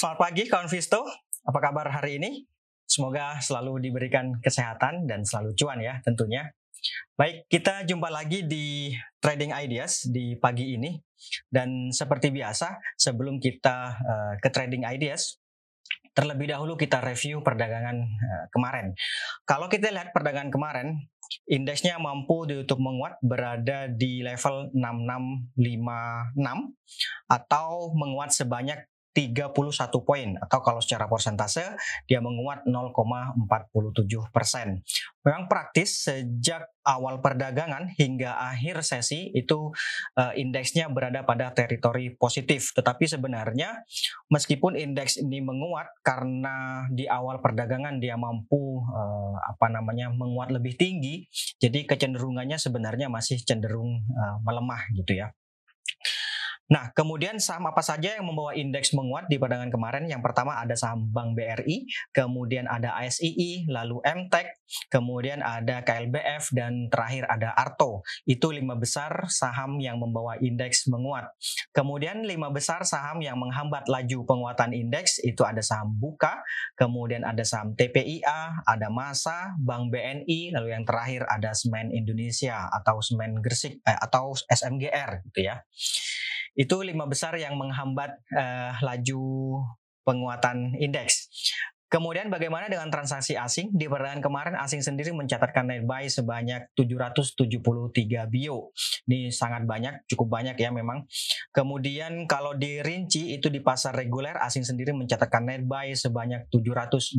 Selamat pagi kawan Visto, apa kabar hari ini? Semoga selalu diberikan kesehatan dan selalu cuan ya tentunya. Baik, kita jumpa lagi di Trading Ideas di pagi ini. Dan seperti biasa, sebelum kita uh, ke Trading Ideas, terlebih dahulu kita review perdagangan uh, kemarin. Kalau kita lihat perdagangan kemarin, indeksnya mampu ditutup menguat berada di level 6656 atau menguat sebanyak 31 poin atau kalau secara persentase dia menguat 0,47 persen. Memang praktis sejak awal perdagangan hingga akhir sesi itu uh, indeksnya berada pada teritori positif. Tetapi sebenarnya meskipun indeks ini menguat karena di awal perdagangan dia mampu uh, apa namanya menguat lebih tinggi, jadi kecenderungannya sebenarnya masih cenderung uh, melemah gitu ya. Nah, kemudian saham apa saja yang membawa indeks menguat di perdagangan kemarin? Yang pertama ada saham Bank BRI, kemudian ada ASII, lalu MTEK, kemudian ada KLBF, dan terakhir ada Arto. Itu lima besar saham yang membawa indeks menguat. Kemudian lima besar saham yang menghambat laju penguatan indeks itu ada saham Buka, kemudian ada saham TPIA, ada Masa, Bank BNI, lalu yang terakhir ada Semen Indonesia atau Semen Gresik eh, atau SMGR gitu ya. Itu lima besar yang menghambat uh, laju penguatan indeks. Kemudian bagaimana dengan transaksi asing? Di perdagangan kemarin asing sendiri mencatatkan net buy sebanyak 773 bio. Ini sangat banyak, cukup banyak ya memang. Kemudian kalau dirinci itu di pasar reguler asing sendiri mencatatkan net buy sebanyak 746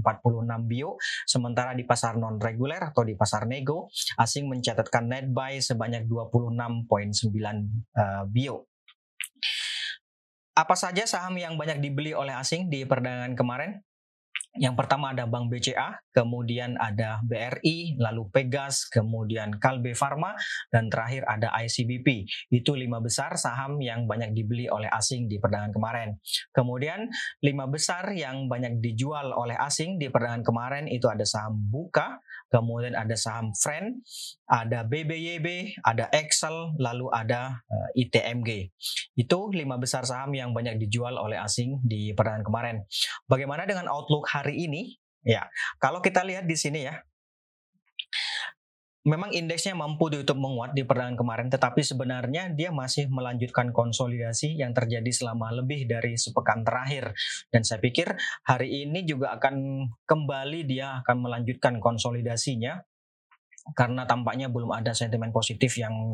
bio, sementara di pasar non reguler atau di pasar nego asing mencatatkan net buy sebanyak 26.9 uh, bio. Apa saja saham yang banyak dibeli oleh asing di perdagangan kemarin? Yang pertama ada Bank BCA, kemudian ada BRI, lalu Pegas, kemudian Kalbe Farma, dan terakhir ada ICBP. Itu lima besar saham yang banyak dibeli oleh asing di perdagangan kemarin. Kemudian lima besar yang banyak dijual oleh asing di perdagangan kemarin itu ada saham Buka, kemudian ada saham Friend, ada BBYB, ada Excel, lalu ada eh, ITMG. Itu lima besar saham yang banyak dijual oleh asing di perdagangan kemarin. Bagaimana dengan outlook hari ini? Ya, kalau kita lihat di sini ya, memang indeksnya mampu ditutup menguat di perdagangan kemarin, tetapi sebenarnya dia masih melanjutkan konsolidasi yang terjadi selama lebih dari sepekan terakhir. Dan saya pikir hari ini juga akan kembali dia akan melanjutkan konsolidasinya karena tampaknya belum ada sentimen positif yang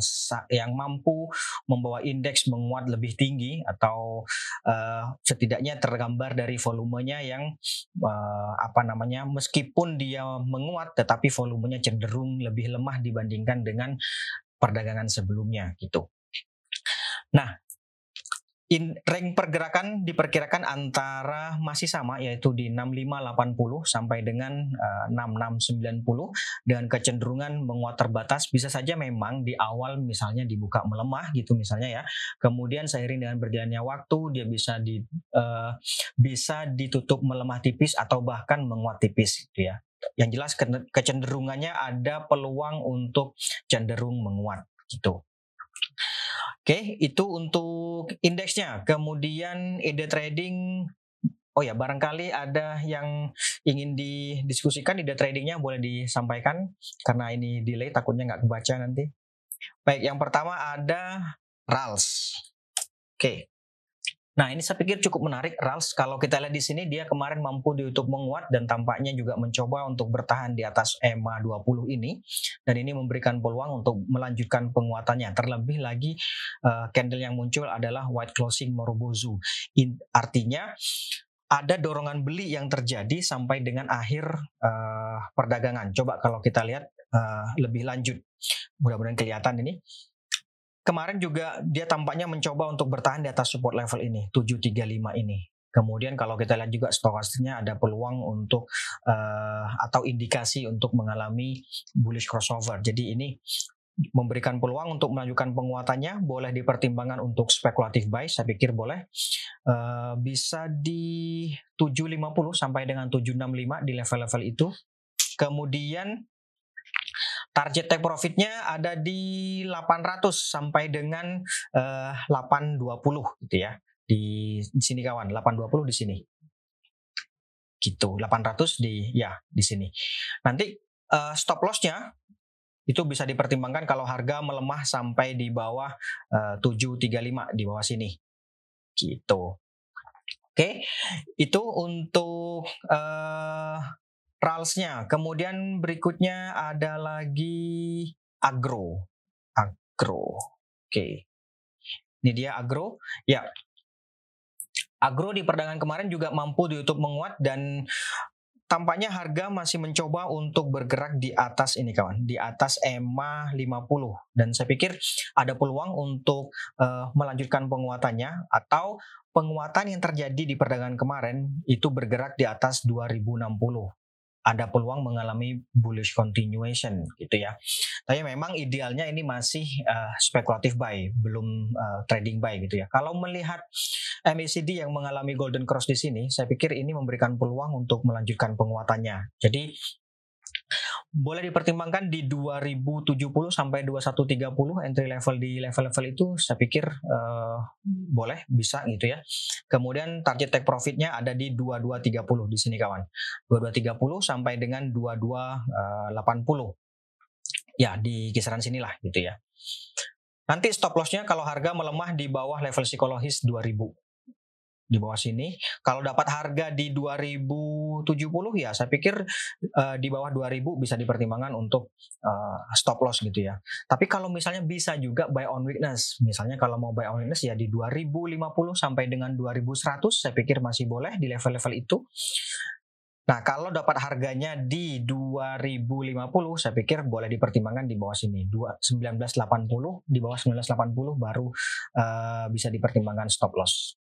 yang mampu membawa indeks menguat lebih tinggi atau uh, setidaknya tergambar dari volumenya yang uh, apa namanya meskipun dia menguat tetapi volumenya cenderung lebih lemah dibandingkan dengan perdagangan sebelumnya gitu. Nah, In, rank pergerakan diperkirakan antara masih sama yaitu di 6580 sampai dengan uh, eh, 6690 dengan kecenderungan menguat terbatas bisa saja memang di awal misalnya dibuka melemah gitu misalnya ya. Kemudian seiring dengan berjalannya waktu dia bisa di uh, bisa ditutup melemah tipis atau bahkan menguat tipis gitu ya. Yang jelas kecenderungannya ada peluang untuk cenderung menguat gitu. Oke, itu untuk indeksnya. Kemudian ide trading Oh ya, barangkali ada yang ingin didiskusikan ide tradingnya boleh disampaikan karena ini delay takutnya nggak kebaca nanti. Baik, yang pertama ada RALS. Oke, Nah, ini saya pikir cukup menarik, Rals. Kalau kita lihat di sini, dia kemarin mampu ditutup menguat dan tampaknya juga mencoba untuk bertahan di atas EMA 20 ini. Dan ini memberikan peluang untuk melanjutkan penguatannya. Terlebih lagi, uh, candle yang muncul adalah white closing Morobozu. In, artinya, ada dorongan beli yang terjadi sampai dengan akhir uh, perdagangan. Coba kalau kita lihat uh, lebih lanjut, mudah-mudahan kelihatan ini kemarin juga dia tampaknya mencoba untuk bertahan di atas support level ini 735 ini. Kemudian kalau kita lihat juga stokastiknya ada peluang untuk uh, atau indikasi untuk mengalami bullish crossover. Jadi ini memberikan peluang untuk melanjutkan penguatannya, boleh dipertimbangkan untuk spekulatif buy, saya pikir boleh. Uh, bisa di 750 sampai dengan 765 di level-level itu. Kemudian Target take profitnya ada di 800 sampai dengan uh, eh, 820 gitu ya. Di, di sini kawan, 820 di sini. gitu 800 di ya di sini nanti uh, stop lossnya itu bisa dipertimbangkan kalau harga melemah sampai di bawah uh, 735 di bawah sini gitu oke itu untuk uh, ralsnya kemudian berikutnya ada lagi agro. Agro. Oke. Ini dia agro. Ya. Agro di perdagangan kemarin juga mampu ditutup menguat dan tampaknya harga masih mencoba untuk bergerak di atas ini kawan, di atas EMA 50 dan saya pikir ada peluang untuk uh, melanjutkan penguatannya atau penguatan yang terjadi di perdagangan kemarin itu bergerak di atas 2060 ada peluang mengalami bullish continuation gitu ya. Tapi memang idealnya ini masih uh, spekulatif buy, belum uh, trading buy gitu ya. Kalau melihat MACD yang mengalami golden cross di sini, saya pikir ini memberikan peluang untuk melanjutkan penguatannya. Jadi boleh dipertimbangkan di 2070 sampai 2130 entry level di level-level itu saya pikir uh, boleh bisa gitu ya. Kemudian target take profitnya ada di 2230 di sini kawan. 2230 sampai dengan 2280. Ya di kisaran sinilah gitu ya. Nanti stop lossnya kalau harga melemah di bawah level psikologis 2000 di bawah sini. Kalau dapat harga di 2070 ya saya pikir uh, di bawah 2000 bisa dipertimbangkan untuk uh, stop loss gitu ya. Tapi kalau misalnya bisa juga buy on weakness. Misalnya kalau mau buy on weakness ya di 2050 sampai dengan 2100 saya pikir masih boleh di level-level itu. Nah, kalau dapat harganya di 2050, saya pikir boleh dipertimbangkan di bawah sini. 1980, di bawah 1980 baru uh, bisa dipertimbangkan stop loss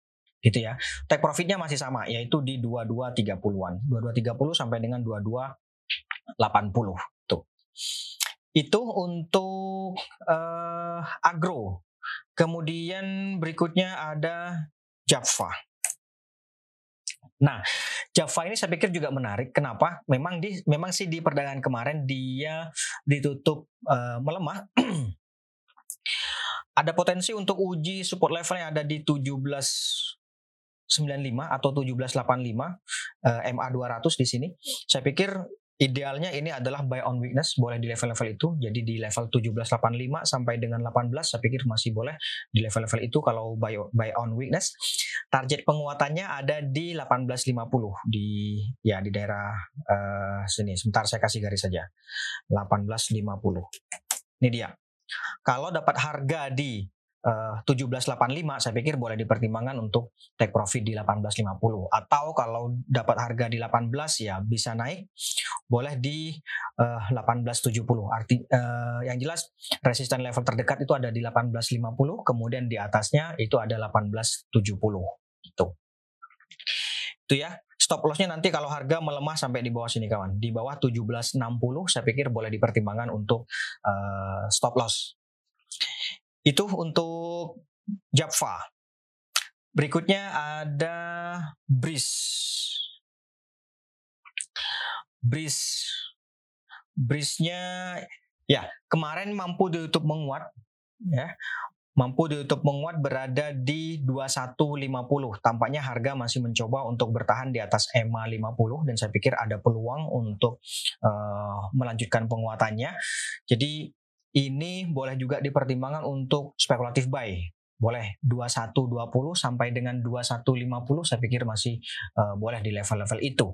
gitu ya. Take profitnya masih sama yaitu di 2230-an. 2230 sampai dengan 2280 tuh. Itu untuk uh, agro. Kemudian berikutnya ada Java. Nah, Java ini saya pikir juga menarik. Kenapa? Memang di memang sih di perdagangan kemarin dia ditutup uh, melemah. ada potensi untuk uji support level yang ada di 17 95 atau 1785 uh, MA 200 di sini. Saya pikir idealnya ini adalah buy on weakness boleh di level-level itu. Jadi di level 1785 sampai dengan 18 saya pikir masih boleh di level-level itu kalau buy buy on weakness. Target penguatannya ada di 1850 di ya di daerah uh, sini. Sebentar saya kasih garis saja. 1850. Ini dia. Kalau dapat harga di uh, eh, 1785 saya pikir boleh dipertimbangkan untuk take profit di 1850 atau kalau dapat harga di 18 ya bisa naik boleh di uh, eh, 1870 arti uh, yang jelas resisten level terdekat itu ada di 1850 kemudian di atasnya itu ada 1870 itu itu ya stop lossnya nanti kalau harga melemah sampai di bawah sini kawan. Di bawah 1760 saya pikir boleh dipertimbangkan untuk uh, stop loss itu untuk Java. Berikutnya ada Breeze. Breeze. Breeze-nya ya kemarin mampu ditutup menguat ya mampu ditutup menguat berada di 2150. Tampaknya harga masih mencoba untuk bertahan di atas EMA 50 dan saya pikir ada peluang untuk uh, melanjutkan penguatannya. Jadi ini boleh juga dipertimbangkan untuk spekulatif buy. Boleh 2120 sampai dengan 2150 saya pikir masih uh, boleh di level-level itu.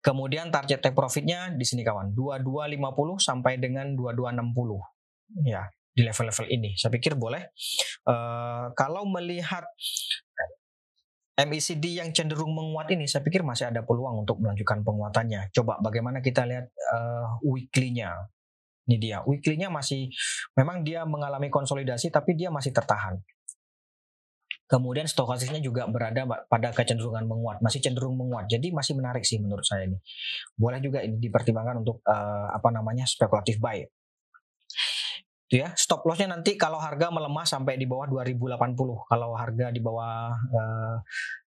Kemudian target take profitnya di sini kawan, 2250 sampai dengan 2260. Ya, di level-level ini. Saya pikir boleh. Uh, kalau melihat MACD yang cenderung menguat ini, saya pikir masih ada peluang untuk melanjutkan penguatannya. Coba bagaimana kita lihat uh, weekly-nya. Ini dia, weekly-nya masih memang dia mengalami konsolidasi tapi dia masih tertahan. Kemudian stokastisnya juga berada pada kecenderungan menguat, masih cenderung menguat. Jadi masih menarik sih menurut saya ini. Boleh juga ini dipertimbangkan untuk uh, apa namanya spekulatif buy. Itu ya, stop lossnya nanti kalau harga melemah sampai di bawah 2080. Kalau harga di bawah uh,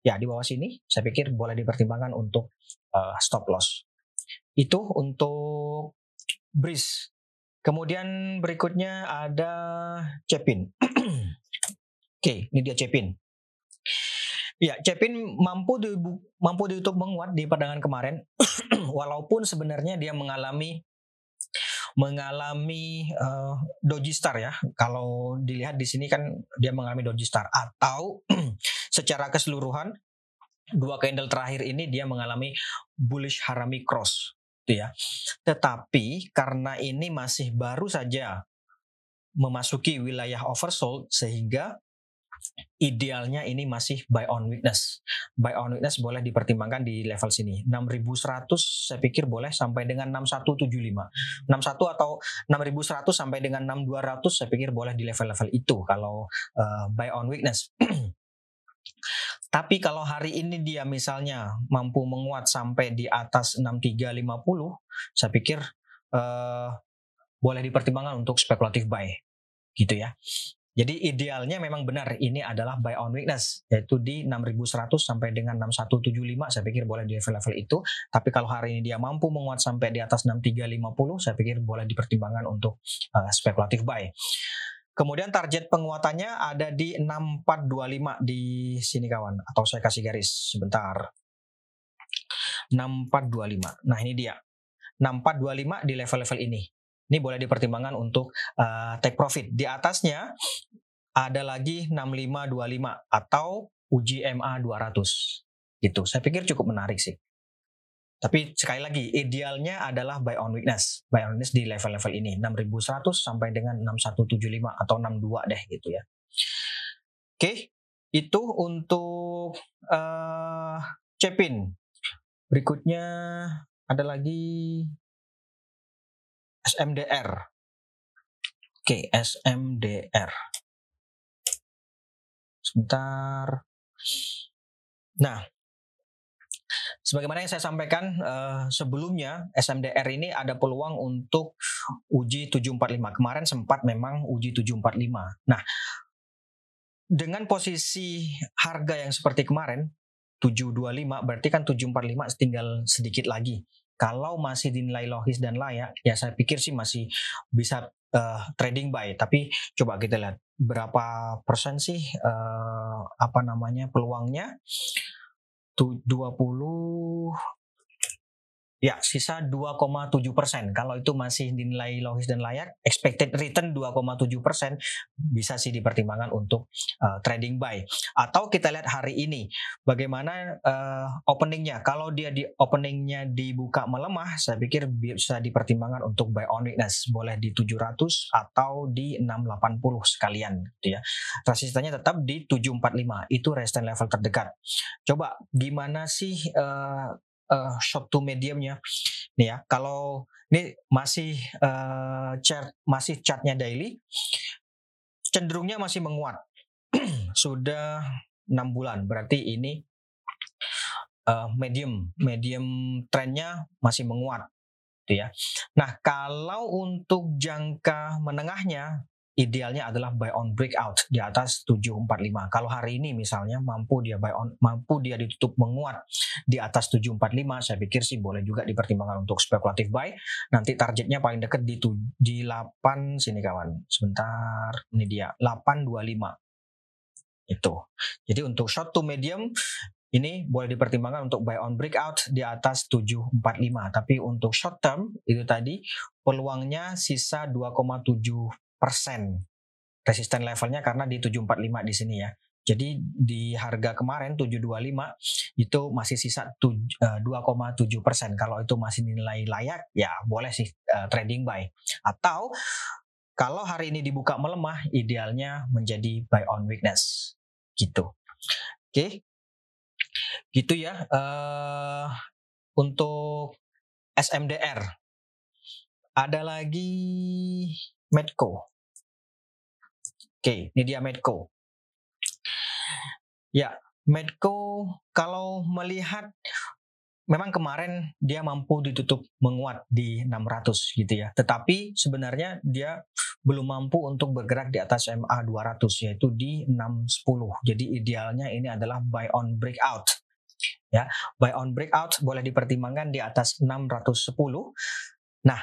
ya di bawah sini, saya pikir boleh dipertimbangkan untuk uh, stop loss. Itu untuk Breeze Kemudian berikutnya ada Cepin. Oke, ini dia Cepin. Ya, Cepin mampu di, mampu ditutup menguat di perdagangan kemarin, walaupun sebenarnya dia mengalami mengalami uh, doji star ya. Kalau dilihat di sini kan dia mengalami doji star atau secara keseluruhan dua candle terakhir ini dia mengalami bullish harami cross gitu ya. Tetapi karena ini masih baru saja memasuki wilayah oversold sehingga idealnya ini masih buy on weakness. Buy on weakness boleh dipertimbangkan di level sini. 6100 saya pikir boleh sampai dengan 6175. 61 atau 6100 sampai dengan 6200 saya pikir boleh di level-level itu kalau uh, buy on weakness. Tapi kalau hari ini dia misalnya mampu menguat sampai di atas 6350, saya pikir uh, boleh dipertimbangkan untuk spekulatif buy gitu ya. Jadi idealnya memang benar ini adalah buy on weakness yaitu di 6100 sampai dengan 6175 saya pikir boleh di level-level itu. Tapi kalau hari ini dia mampu menguat sampai di atas 6350 saya pikir boleh dipertimbangkan untuk uh, spekulatif buy. Kemudian target penguatannya ada di 6425 di sini kawan atau saya kasih garis sebentar. 6425. Nah, ini dia. 6425 di level-level ini. Ini boleh dipertimbangkan untuk uh, take profit. Di atasnya ada lagi 6525 atau uji MA 200. Gitu. Saya pikir cukup menarik sih. Tapi sekali lagi idealnya adalah buy on weakness. Buy on weakness di level-level ini 6100 sampai dengan 6175 atau 62 deh gitu ya. Oke, itu untuk uh, Cepin. Berikutnya ada lagi SMDR. Oke, SMDR. Sebentar. Sebagaimana yang saya sampaikan uh, sebelumnya, SMDR ini ada peluang untuk uji 745. Kemarin sempat memang uji 745. Nah, dengan posisi harga yang seperti kemarin, 725 berarti kan 745 tinggal sedikit lagi kalau masih dinilai logis dan layak, ya saya pikir sih masih bisa uh, trading buy. Tapi coba kita lihat berapa persen sih uh, apa namanya peluangnya. 20 Ya, sisa 2,7 persen. Kalau itu masih dinilai logis dan layak, expected return 2,7 persen bisa sih dipertimbangkan untuk uh, trading buy. Atau kita lihat hari ini, bagaimana uh, openingnya. Kalau dia di openingnya dibuka melemah, saya pikir bisa dipertimbangkan untuk buy on weakness. Boleh di 700 atau di 680 sekalian, gitu ya. Resistennya tetap di 745. Itu resistance level terdekat. Coba gimana sih uh, uh, short to mediumnya. Nih ya kalau ini masih uh, chart masih chartnya daily cenderungnya masih menguat. Sudah enam bulan berarti ini uh, medium medium trennya masih menguat gitu ya. Nah kalau untuk jangka menengahnya idealnya adalah buy on breakout di atas 745. Kalau hari ini misalnya mampu dia buy on mampu dia ditutup menguat di atas 745, saya pikir sih boleh juga dipertimbangkan untuk spekulatif buy. Nanti targetnya paling dekat di di 8 sini kawan. Sebentar, ini dia 825. Itu. Jadi untuk short to medium ini boleh dipertimbangkan untuk buy on breakout di atas 745 tapi untuk short term itu tadi peluangnya sisa 2,7 persen resisten levelnya karena di 745 di sini ya. Jadi di harga kemarin 725 itu masih sisa 2,7 eh, persen. Kalau itu masih nilai layak, ya boleh sih uh, trading buy. Atau kalau hari ini dibuka melemah, idealnya menjadi buy on weakness. Gitu. Oke, gitu ya. Uh, untuk SMDR ada lagi Medco. Oke, ini dia Medco. Ya, Medco kalau melihat memang kemarin dia mampu ditutup menguat di 600 gitu ya. Tetapi sebenarnya dia belum mampu untuk bergerak di atas MA 200 yaitu di 610. Jadi idealnya ini adalah buy on breakout. Ya, buy on breakout boleh dipertimbangkan di atas 610. Nah,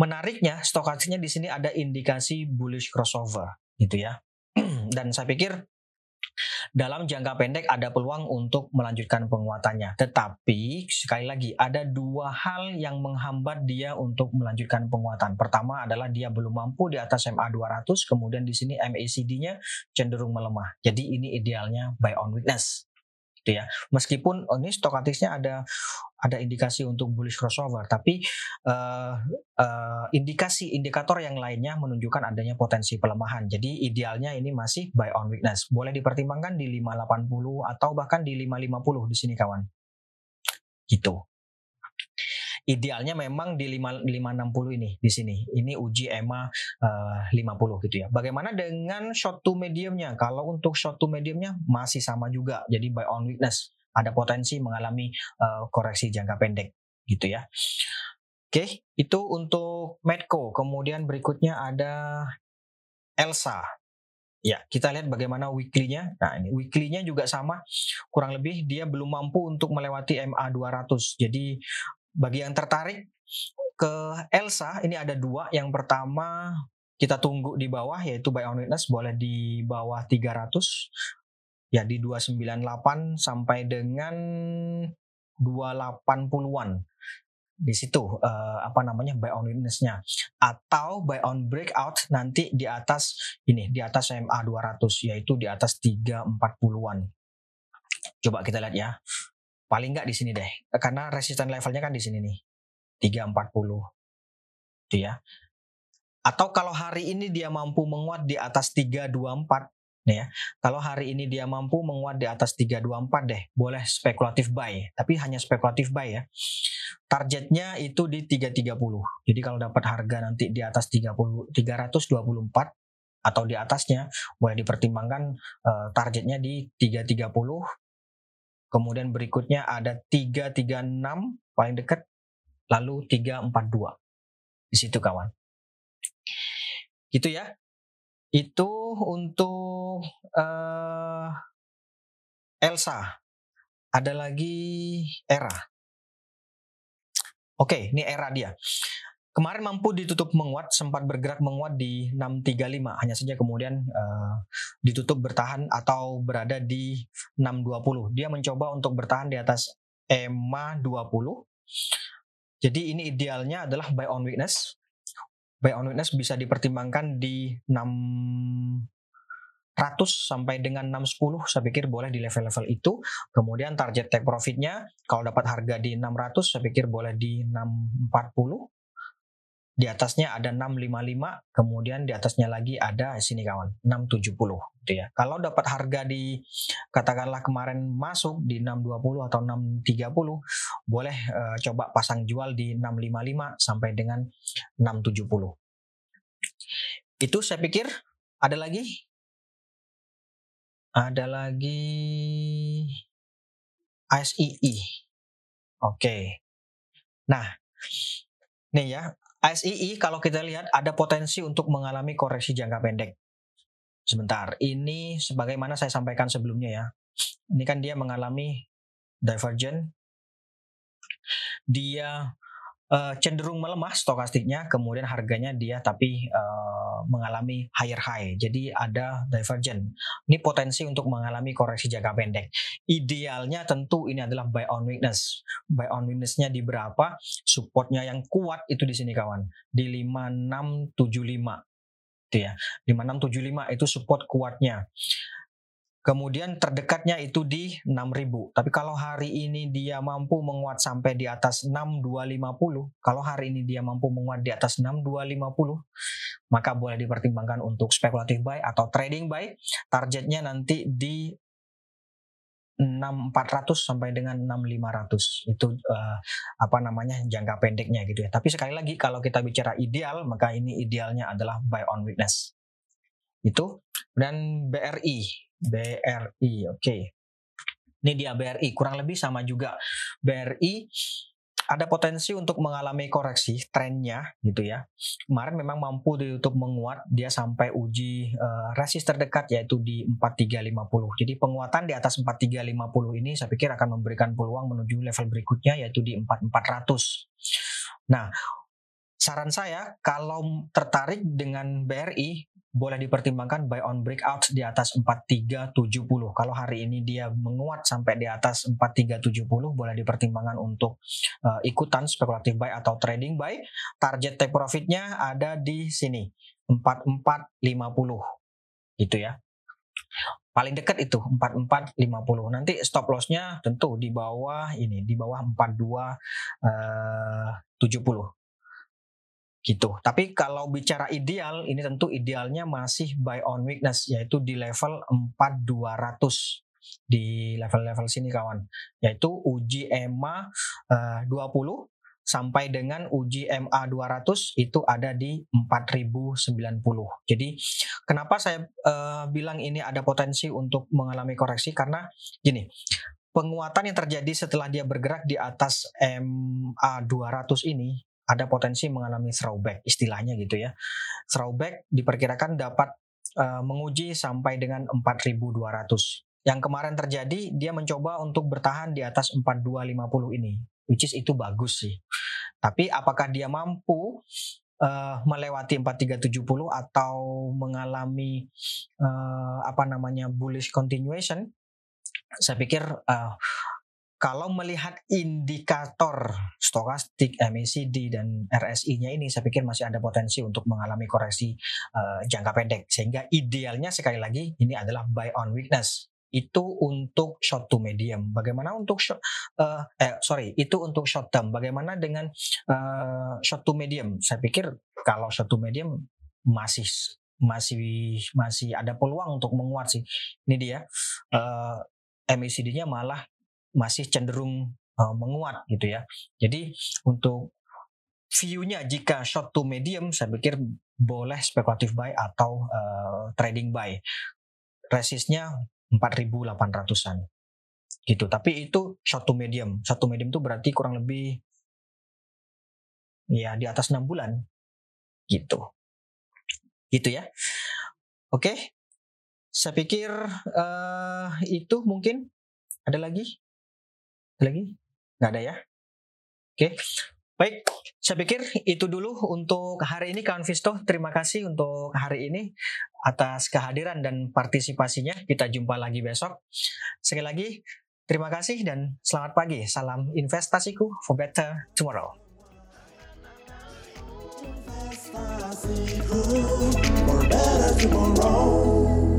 menariknya stokastiknya di sini ada indikasi bullish crossover gitu ya. Dan saya pikir dalam jangka pendek ada peluang untuk melanjutkan penguatannya. Tetapi sekali lagi ada dua hal yang menghambat dia untuk melanjutkan penguatan. Pertama adalah dia belum mampu di atas MA 200, kemudian di sini MACD-nya cenderung melemah. Jadi ini idealnya buy on weakness gitu ya. Meskipun oh, ini stokastiknya ada ada indikasi untuk bullish crossover, tapi uh, uh, indikasi indikator yang lainnya menunjukkan adanya potensi pelemahan. Jadi idealnya ini masih buy on weakness. Boleh dipertimbangkan di 580 atau bahkan di 550 di sini kawan. Gitu idealnya memang di 5, 560 ini di sini. Ini uji EMA uh, 50 gitu ya. Bagaimana dengan short to mediumnya? Kalau untuk short to mediumnya masih sama juga. Jadi buy on weakness ada potensi mengalami uh, koreksi jangka pendek gitu ya. Oke, itu untuk Medco. Kemudian berikutnya ada Elsa. Ya, kita lihat bagaimana weekly-nya. Nah, ini weekly-nya juga sama. Kurang lebih dia belum mampu untuk melewati MA 200. Jadi bagi yang tertarik ke Elsa, ini ada dua. Yang pertama kita tunggu di bawah yaitu buy on witness boleh di bawah 300 ya di 298 sampai dengan 280-an di situ uh, apa namanya buy on witnessnya. Atau buy on breakout nanti di atas ini di atas MA 200 yaitu di atas 340-an coba kita lihat ya Paling nggak di sini deh. Karena resisten levelnya kan di sini nih. 340. Itu ya. Atau kalau hari ini dia mampu menguat di atas 324 nih ya. Kalau hari ini dia mampu menguat di atas 324 deh, boleh spekulatif buy, tapi hanya spekulatif buy ya. Targetnya itu di 330. Jadi kalau dapat harga nanti di atas 30 324 atau di atasnya boleh dipertimbangkan uh, targetnya di 330 Kemudian berikutnya ada 336 paling dekat, lalu 342. Di situ kawan. Gitu ya. Itu untuk uh, Elsa. Ada lagi Era. Oke, ini era dia. Kemarin mampu ditutup menguat, sempat bergerak menguat di 635, hanya saja kemudian uh, ditutup bertahan atau berada di 620. Dia mencoba untuk bertahan di atas EMA 20. Jadi ini idealnya adalah buy on weakness. Buy on weakness bisa dipertimbangkan di 600 sampai dengan 610 saya pikir boleh di level-level itu. Kemudian target take profitnya kalau dapat harga di 600 saya pikir boleh di 640 di atasnya ada 655, kemudian di atasnya lagi ada sini kawan, 670 gitu ya. Kalau dapat harga di katakanlah kemarin masuk di 620 atau 630, boleh uh, coba pasang jual di 655 sampai dengan 670. Itu saya pikir ada lagi ada lagi ASII. Oke. Nah, nih ya, ASII kalau kita lihat ada potensi untuk mengalami koreksi jangka pendek. Sebentar, ini sebagaimana saya sampaikan sebelumnya ya. Ini kan dia mengalami divergent. Dia uh, cenderung melemah stokastiknya, kemudian harganya dia tapi uh, mengalami higher high. Jadi ada divergent. Ini potensi untuk mengalami koreksi jangka pendek. Idealnya tentu ini adalah buy on weakness. Buy on weaknessnya di berapa? Supportnya yang kuat itu di sini kawan, di 5675 itu ya. 5675 itu support kuatnya. Kemudian terdekatnya itu di 6000. Tapi kalau hari ini dia mampu menguat sampai di atas 6250, kalau hari ini dia mampu menguat di atas 6250, maka boleh dipertimbangkan untuk spekulatif buy atau trading buy. Targetnya nanti di 6400 sampai dengan 6500 itu uh, apa namanya jangka pendeknya gitu ya. Tapi sekali lagi kalau kita bicara ideal maka ini idealnya adalah buy on weakness. Itu dan BRI BRI, oke. Okay. Ini dia BRI, kurang lebih sama juga. BRI ada potensi untuk mengalami koreksi trennya gitu ya. Kemarin memang mampu ditutup menguat, dia sampai uji uh, resist terdekat yaitu di 4350. Jadi penguatan di atas 4350 ini saya pikir akan memberikan peluang menuju level berikutnya yaitu di 4400. Nah, saran saya kalau tertarik dengan BRI boleh dipertimbangkan buy on breakout di atas 4370. Kalau hari ini dia menguat sampai di atas 4370 boleh dipertimbangkan untuk uh, ikutan spekulatif buy atau trading buy. Target take profitnya ada di sini 4450 itu ya. Paling dekat itu 4450. Nanti stop lossnya tentu di bawah ini, di bawah 4270 gitu. Tapi kalau bicara ideal, ini tentu idealnya masih buy on weakness yaitu di level 4200 di level-level sini kawan, yaitu uji EMA uh, 20 sampai dengan uji MA 200 itu ada di 4090. Jadi kenapa saya uh, bilang ini ada potensi untuk mengalami koreksi karena gini, penguatan yang terjadi setelah dia bergerak di atas MA 200 ini ada potensi mengalami throwback istilahnya gitu ya. Throwback diperkirakan dapat uh, menguji sampai dengan 4200. Yang kemarin terjadi dia mencoba untuk bertahan di atas 4250 ini, which is itu bagus sih. Tapi apakah dia mampu uh, melewati 4370 atau mengalami uh, apa namanya bullish continuation? Saya pikir uh, kalau melihat indikator stokastik, MACD dan RSI-nya ini saya pikir masih ada potensi untuk mengalami koreksi uh, jangka pendek sehingga idealnya sekali lagi ini adalah buy on weakness itu untuk short to medium. Bagaimana untuk short, uh, eh sorry itu untuk short term. Bagaimana dengan uh, short to medium? Saya pikir kalau short to medium masih masih masih ada peluang untuk menguat sih. Ini dia uh, MACD-nya malah masih cenderung uh, menguat gitu ya. Jadi untuk view-nya jika short to medium saya pikir boleh spekulatif buy atau uh, trading buy. Resistnya 4.800-an gitu. Tapi itu short to medium. Short to medium itu berarti kurang lebih ya di atas 6 bulan gitu. Gitu ya. Oke. Saya pikir uh, itu mungkin ada lagi lagi? Nggak ada ya? Oke. Baik, saya pikir itu dulu untuk hari ini kawan Visto. Terima kasih untuk hari ini atas kehadiran dan partisipasinya. Kita jumpa lagi besok. Sekali lagi, terima kasih dan selamat pagi. Salam investasiku for better tomorrow. For better tomorrow.